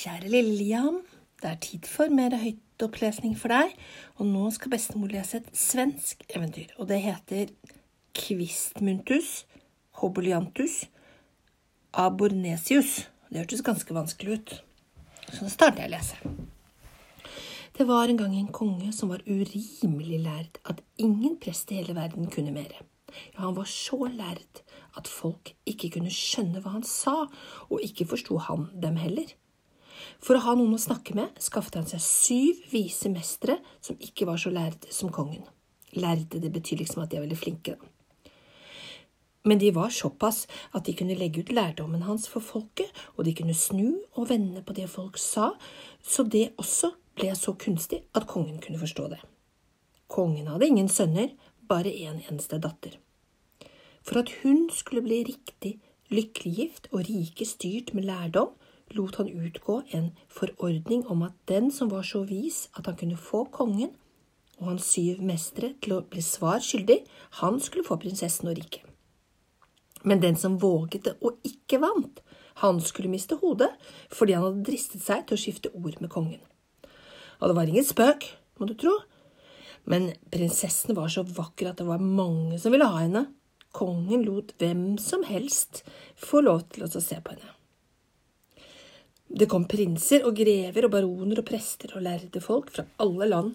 Kjære lille det er tid for mer høytopplesning for deg. Og nå skal bestemor lese et svensk eventyr, og det heter Kvistmuntus hoboliantus abornesius. Det hørtes ganske vanskelig ut, så da starter jeg å lese. Det var en gang en konge som var urimelig lærd at ingen prest i hele verden kunne mere. Ja, han var så lærd at folk ikke kunne skjønne hva han sa, og ikke forsto han dem heller. For å ha noen å snakke med skaffet han seg syv vise mestere som ikke var så lærde som kongen. Lærde, det betyr liksom at de er veldig flinke. Men de var såpass at de kunne legge ut lærdommen hans for folket, og de kunne snu og vende på det folk sa, så det også ble så kunstig at kongen kunne forstå det. Kongen hadde ingen sønner, bare en eneste datter. For at hun skulle bli riktig lykkelig gift og rike styrt med lærdom, lot han utgå en forordning om at den som var så vis at han kunne få kongen og hans syv mestere til å bli svar skyldig, han skulle få prinsessen og riket. Men den som våget det og ikke vant, han skulle miste hodet fordi han hadde dristet seg til å skifte ord med kongen. Og det var ingen spøk, må du tro, men prinsessen var så vakker at det var mange som ville ha henne. Kongen lot hvem som helst få lov til å se på henne. Det kom prinser og grever og baroner og prester og lærde folk fra alle land.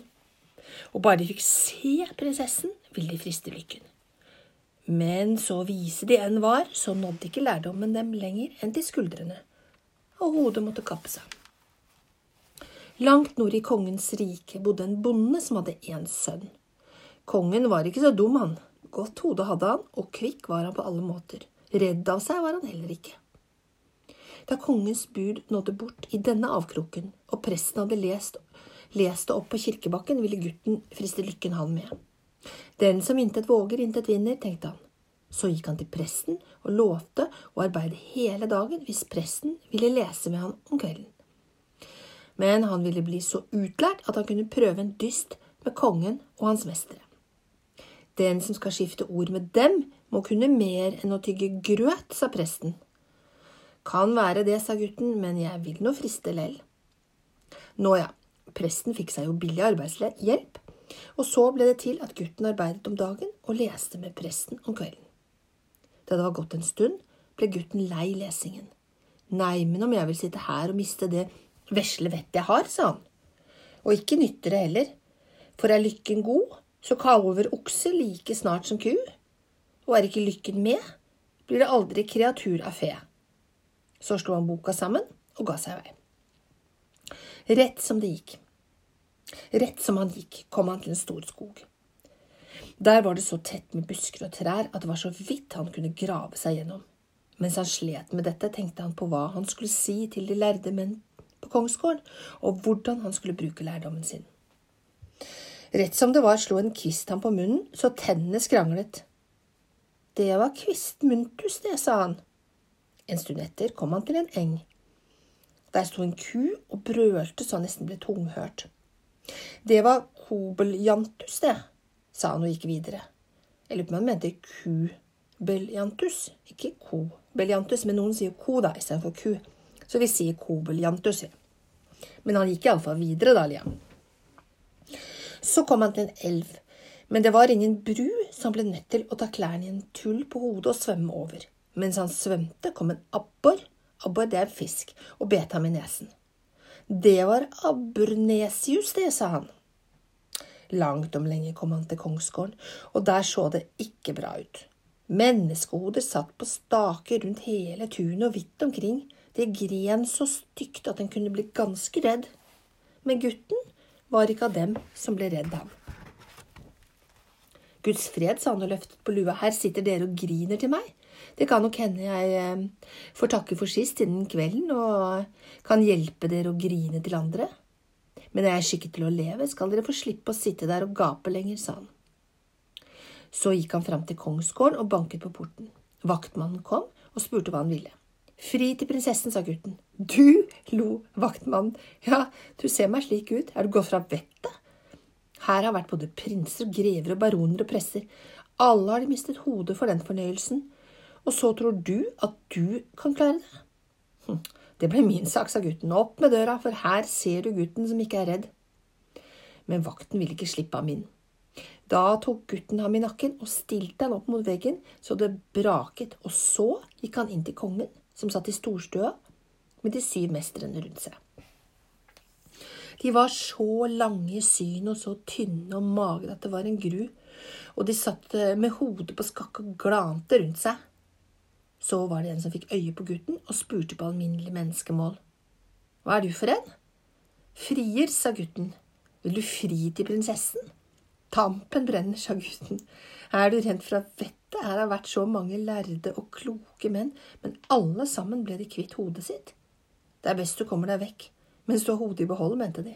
Og bare de fikk se prinsessen, ville de friste lykken. Men så vise de enn var, så nådde ikke lærdommen dem lenger enn til skuldrene, og hodet måtte kappe seg. Langt nord i kongens rike bodde en bonde som hadde én sønn. Kongen var ikke så dum, han. Godt hode hadde han, og kvikk var han på alle måter. Redd av seg var han heller ikke. Da kongens bud nådde bort i denne avkroken, og presten hadde lest, lest det opp på kirkebakken, ville gutten friste lykken han med. Den som intet våger, intet vinner, tenkte han. Så gikk han til presten og lovte å arbeide hele dagen hvis presten ville lese med han om kvelden. Men han ville bli så utlært at han kunne prøve en dyst med kongen og hans mestere. Den som skal skifte ord med dem, må kunne mer enn å tygge grøt, sa presten. Kan være det, sa gutten, men jeg vil nå friste lell. Nå ja, presten fikk seg jo billig arbeidshjelp, og så ble det til at gutten arbeidet om dagen og leste med presten om kvelden. Da det var gått en stund, ble gutten lei lesingen. Nei, men om jeg vil sitte her og miste det vesle vettet jeg har, sa han. Og ikke nytter det heller, for er lykken god, så kalver okse like snart som ku, og er ikke lykken med, blir det aldri kreatur av fe. Så slo han boka sammen og ga seg i vei. Rett som det gikk. Rett som han gikk, kom han til en stor skog. Der var det så tett med busker og trær at det var så vidt han kunne grave seg gjennom. Mens han slet med dette, tenkte han på hva han skulle si til de lærde menn på kongsgården, og hvordan han skulle bruke lærdommen sin. Rett som det var, slo en kvist ham på munnen så tennene skranglet. Det var kvistmuntus, det, sa han. En stund etter kom han til en eng. Der sto en ku og brølte så han nesten ble tunghørt. Det var kobeljantus, det, sa han og gikk videre. Jeg lurer på om han mente kubeljantus, ikke kobeljantus, men noen sier ko da istedenfor ku. Så vi sier kobeljantus. Men han gikk iallfall videre, da, Liam. Så kom han til en elv, men det var ingen bru, så han ble nødt til å ta klærne i en tull på hodet og svømme over. Mens han svømte, kom en abbor, abbor det er en fisk, og bet ham i nesen. Det var abbornesius, det, sa han. Langt om lenge kom han til kongsgården, og der så det ikke bra ut. Menneskehoder satt på staker rundt hele tunet og vidt omkring. Det gren så stygt at en kunne bli ganske redd. Men gutten var ikke av dem som ble redd ham. Guds fred, sa han og løftet på lua, her sitter dere og griner til meg. Det kan nok hende jeg eh, får takke for sist innen kvelden og kan hjelpe dere å grine til andre. Men er jeg skikket til å leve, skal dere få slippe å sitte der og gape lenger, sa han. Så gikk han fram til kongsgården og banket på porten. Vaktmannen kom og spurte hva han ville. Fri til prinsessen, sa gutten. Du, lo vaktmannen. Ja, du ser meg slik ut. Er du gått fra vettet? Her har vært både prinser, grever og baroner og presser. Alle har de mistet hodet for den fornøyelsen, og så tror du at du kan klare det? Hm. Det ble min sak, sa gutten. Opp med døra, for her ser du gutten som ikke er redd. Men vakten ville ikke slippe ham inn. Da tok gutten ham i nakken og stilte han opp mot veggen så det braket, og så gikk han inn til kongen, som satt i storstua med de syv mestrene rundt seg. De var så lange i synet og så tynne og magre at det var en gru, og de satt med hodet på skakk og glante rundt seg. Så var det en som fikk øye på gutten og spurte på alminnelig menneskemål. Hva er du for en? Frier, sa gutten. Vil du fri til prinsessen? Tampen brenner, sa gutten. Er du rent fra vettet? Her har vært så mange lærde og kloke menn, men alle sammen ble de kvitt hodet sitt. Det er best du kommer deg vekk mens du har hodet i behold, mente de.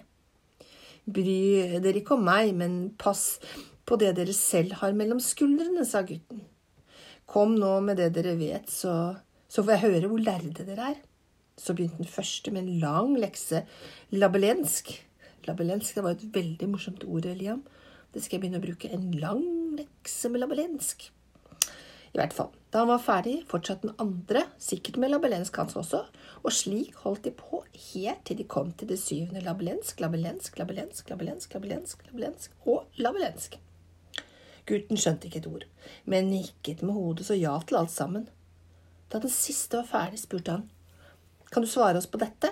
Bry dere ikke om meg, men pass på det dere selv har mellom skuldrene, sa gutten. Kom nå med det dere vet, så, så får jeg høre hvor lærde dere er. Så begynte den første med en lang lekse labelensk. Labelensk det var et veldig morsomt ord, Eliam. Det skal jeg begynne å bruke. En lang lekse med labelensk. I hvert fall. Da han var ferdig, fortsatte den andre, sikkert med labelensk hans også, og slik holdt de på helt til de kom til det syvende labelensk, labelensk, labelensk, labelensk, labelensk, labelensk og labelensk. Gutten skjønte ikke et ord, men nikket med hodet så ja til alt sammen. Da den siste var ferdig, spurte han. Kan du svare oss på dette?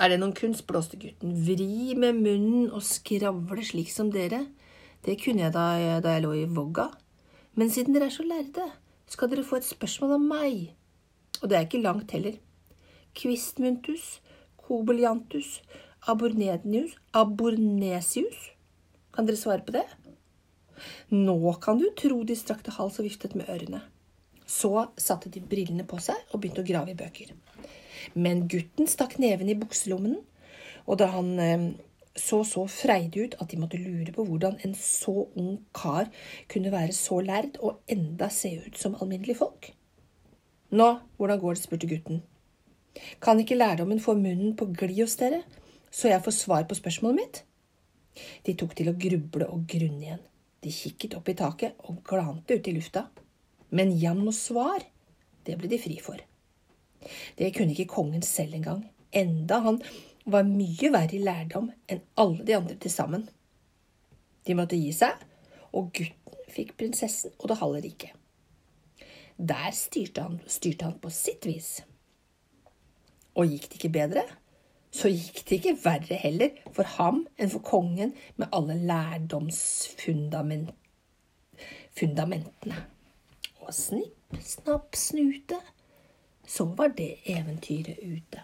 Er det noen kunst, blåste gutten. Vri med munnen og skravle slik som dere. Det kunne jeg da, da jeg lå i vogga. Men siden dere er så lærde, skal dere få et spørsmål om meg. Og det er ikke langt heller. Quistmuntus, Kobeliantus, Abornednius, Abornesius. Kan dere svare på det? Nå kan du tro de strakte hals og viftet med ørene. Så satte de brillene på seg og begynte å grave i bøker. Men gutten stakk neven i bukselommen, og da han eh, så så freidig ut at de måtte lure på hvordan en så ung kar kunne være så lærd og enda se ut som alminnelige folk. Nå, hvordan går det? spurte gutten. Kan ikke lærdommen få munnen på glid hos dere, så jeg får svar på spørsmålet mitt? De tok til å gruble og grunne igjen. De kikket opp i taket og glante ut i lufta. Men jamn og svar, det ble de fri for. Det kunne ikke kongen selv engang, enda han var mye verre i lærdom enn alle de andre til sammen. De måtte gi seg, og gutten fikk prinsessen og det halve riket. Der styrte han, styrte han på sitt vis. Og gikk det ikke bedre? Så gikk det ikke verre heller for ham enn for kongen med alle lærdomsfundamentene. Og snipp, snapp, snute, så var det eventyret ute.